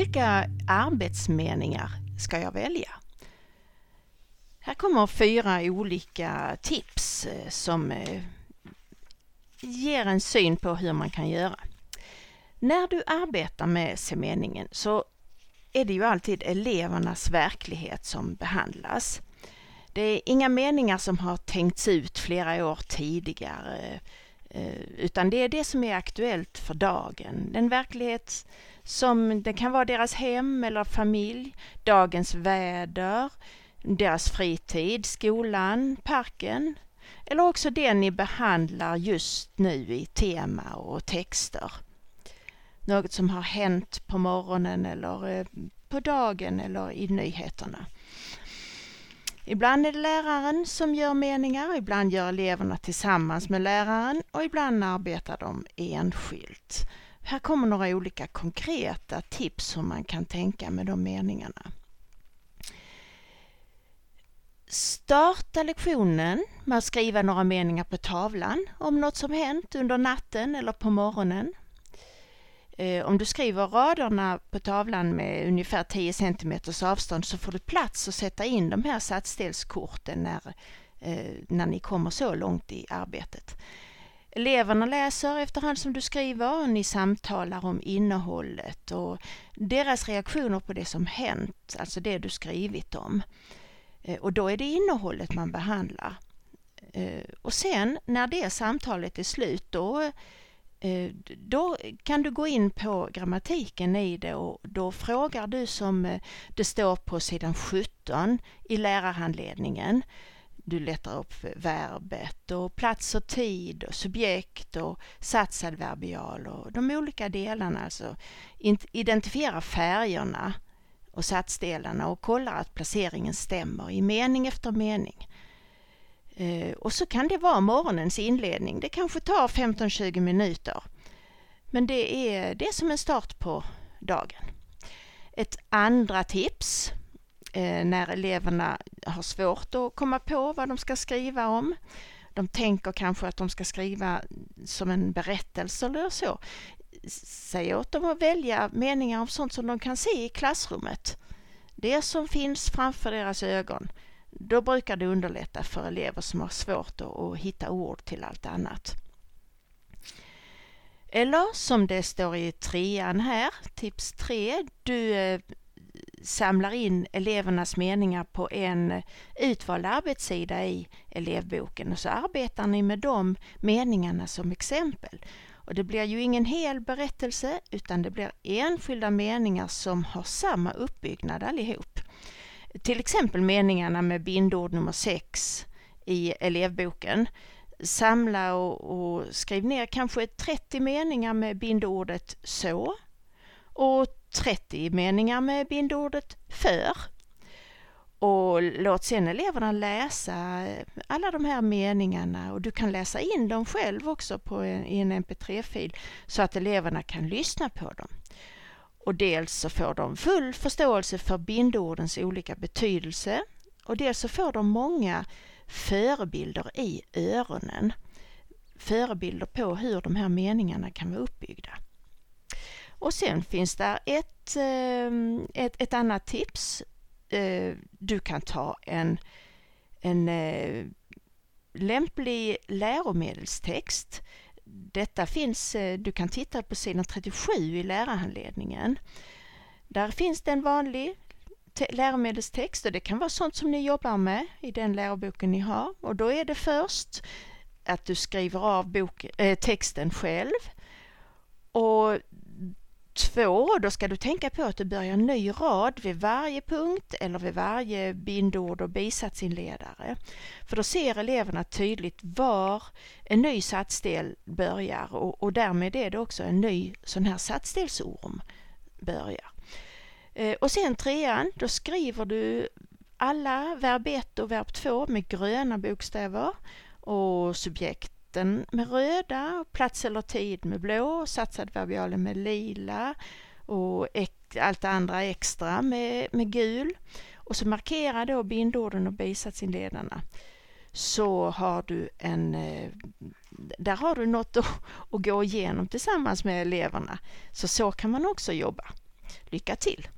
Vilka arbetsmeningar ska jag välja? Här kommer fyra olika tips eh, som eh, ger en syn på hur man kan göra. När du arbetar med semeningen så är det ju alltid elevernas verklighet som behandlas. Det är inga meningar som har tänkts ut flera år tidigare Eh, utan det är det som är aktuellt för dagen. Den verklighet som det kan vara deras hem eller familj, dagens väder, deras fritid, skolan, parken eller också det ni behandlar just nu i tema och texter. Något som har hänt på morgonen eller eh, på dagen eller i nyheterna. Ibland är det läraren som gör meningar, ibland gör eleverna tillsammans med läraren och ibland arbetar de enskilt. Här kommer några olika konkreta tips hur man kan tänka med de meningarna. Starta lektionen med att skriva några meningar på tavlan om något som hänt under natten eller på morgonen. Eh, om du skriver raderna på tavlan med ungefär 10 cm avstånd så får du plats att sätta in de här satsdelskorten när, eh, när ni kommer så långt i arbetet. Eleverna läser efterhand som du skriver och ni samtalar om innehållet och deras reaktioner på det som hänt, alltså det du skrivit om. Eh, och då är det innehållet man behandlar. Eh, och sen när det samtalet är slut då, Eh, då kan du gå in på grammatiken i det och då frågar du som eh, det står på sidan 17 i lärarhandledningen. Du letar upp verbet och plats och tid och subjekt och satsadverbial och de olika delarna. Alltså identifiera färgerna och satsdelarna och kollar att placeringen stämmer i mening efter mening. Eh, och så kan det vara morgonens inledning. Det kanske tar 15-20 minuter. Men det är, det är som en start på dagen. Ett andra tips eh, när eleverna har svårt att komma på vad de ska skriva om. De tänker kanske att de ska skriva som en berättelse eller så säg åt dem att välja meningar om sånt som de kan se i klassrummet. Det som finns framför deras ögon. Då brukar det underlätta för elever som har svårt att, hitta ord till allt annat. Eller som det står i trean här, tips tre, du eh, samlar in elevernas meningar på en utvald arbetssida i elevboken och så arbetar ni med de meningarna som exempel. Och det blir ju ingen hel berättelse utan det blir enskilda meningar som har samma uppbyggnad allihop. Till exempel meningarna med bindord nummer 6 i elevboken. Samla och, och skriv ner kanske 30 meningar med bindordet så och 30 meningar med bindordet för och låt sedan eleverna läsa alla de här meningarna och du kan läsa in dem själv också på en, i en mp3-fil så att eleverna kan lyssna på dem. Och dels så får de full förståelse för bindordens olika betydelse och dels så får de många förebilder i öronen. Förebilder på hur de här meningarna kan vara uppbyggda. Och sen finns där ett, ehm, ett, ett annat tips eh, du kan ta en, en eh, lämplig läromedelstext. Detta finns, eh, du kan titta på sidan 37 i lärarhandledningen. Där finns det en vanlig läromedelstext och det kan vara sånt som ni jobbar med i den läroboken ni har. Och då är det först att du skriver av bok, äh, texten själv. Och Två, då ska du tänka på att du börjar en ny rad vid varje punkt eller vid varje bindord och bisatsinledare. För då ser eleverna tydligt var en ny satsdel börjar och, och därmed är det också en ny sån här satsdelsorm börjar. Eh, och sen trean, då skriver du alla verb 1 och verb 2 med gröna bokstäver och subjekt vatten med röda, plats eller tid med blå, satsadverbialen med lila och allt det andra extra med, med gul. Och så markera då bindorden och bisatsinledarna. Så har du en, eh, där har du något att, att gå igenom tillsammans med eleverna. Så så kan man också jobba. Lycka till!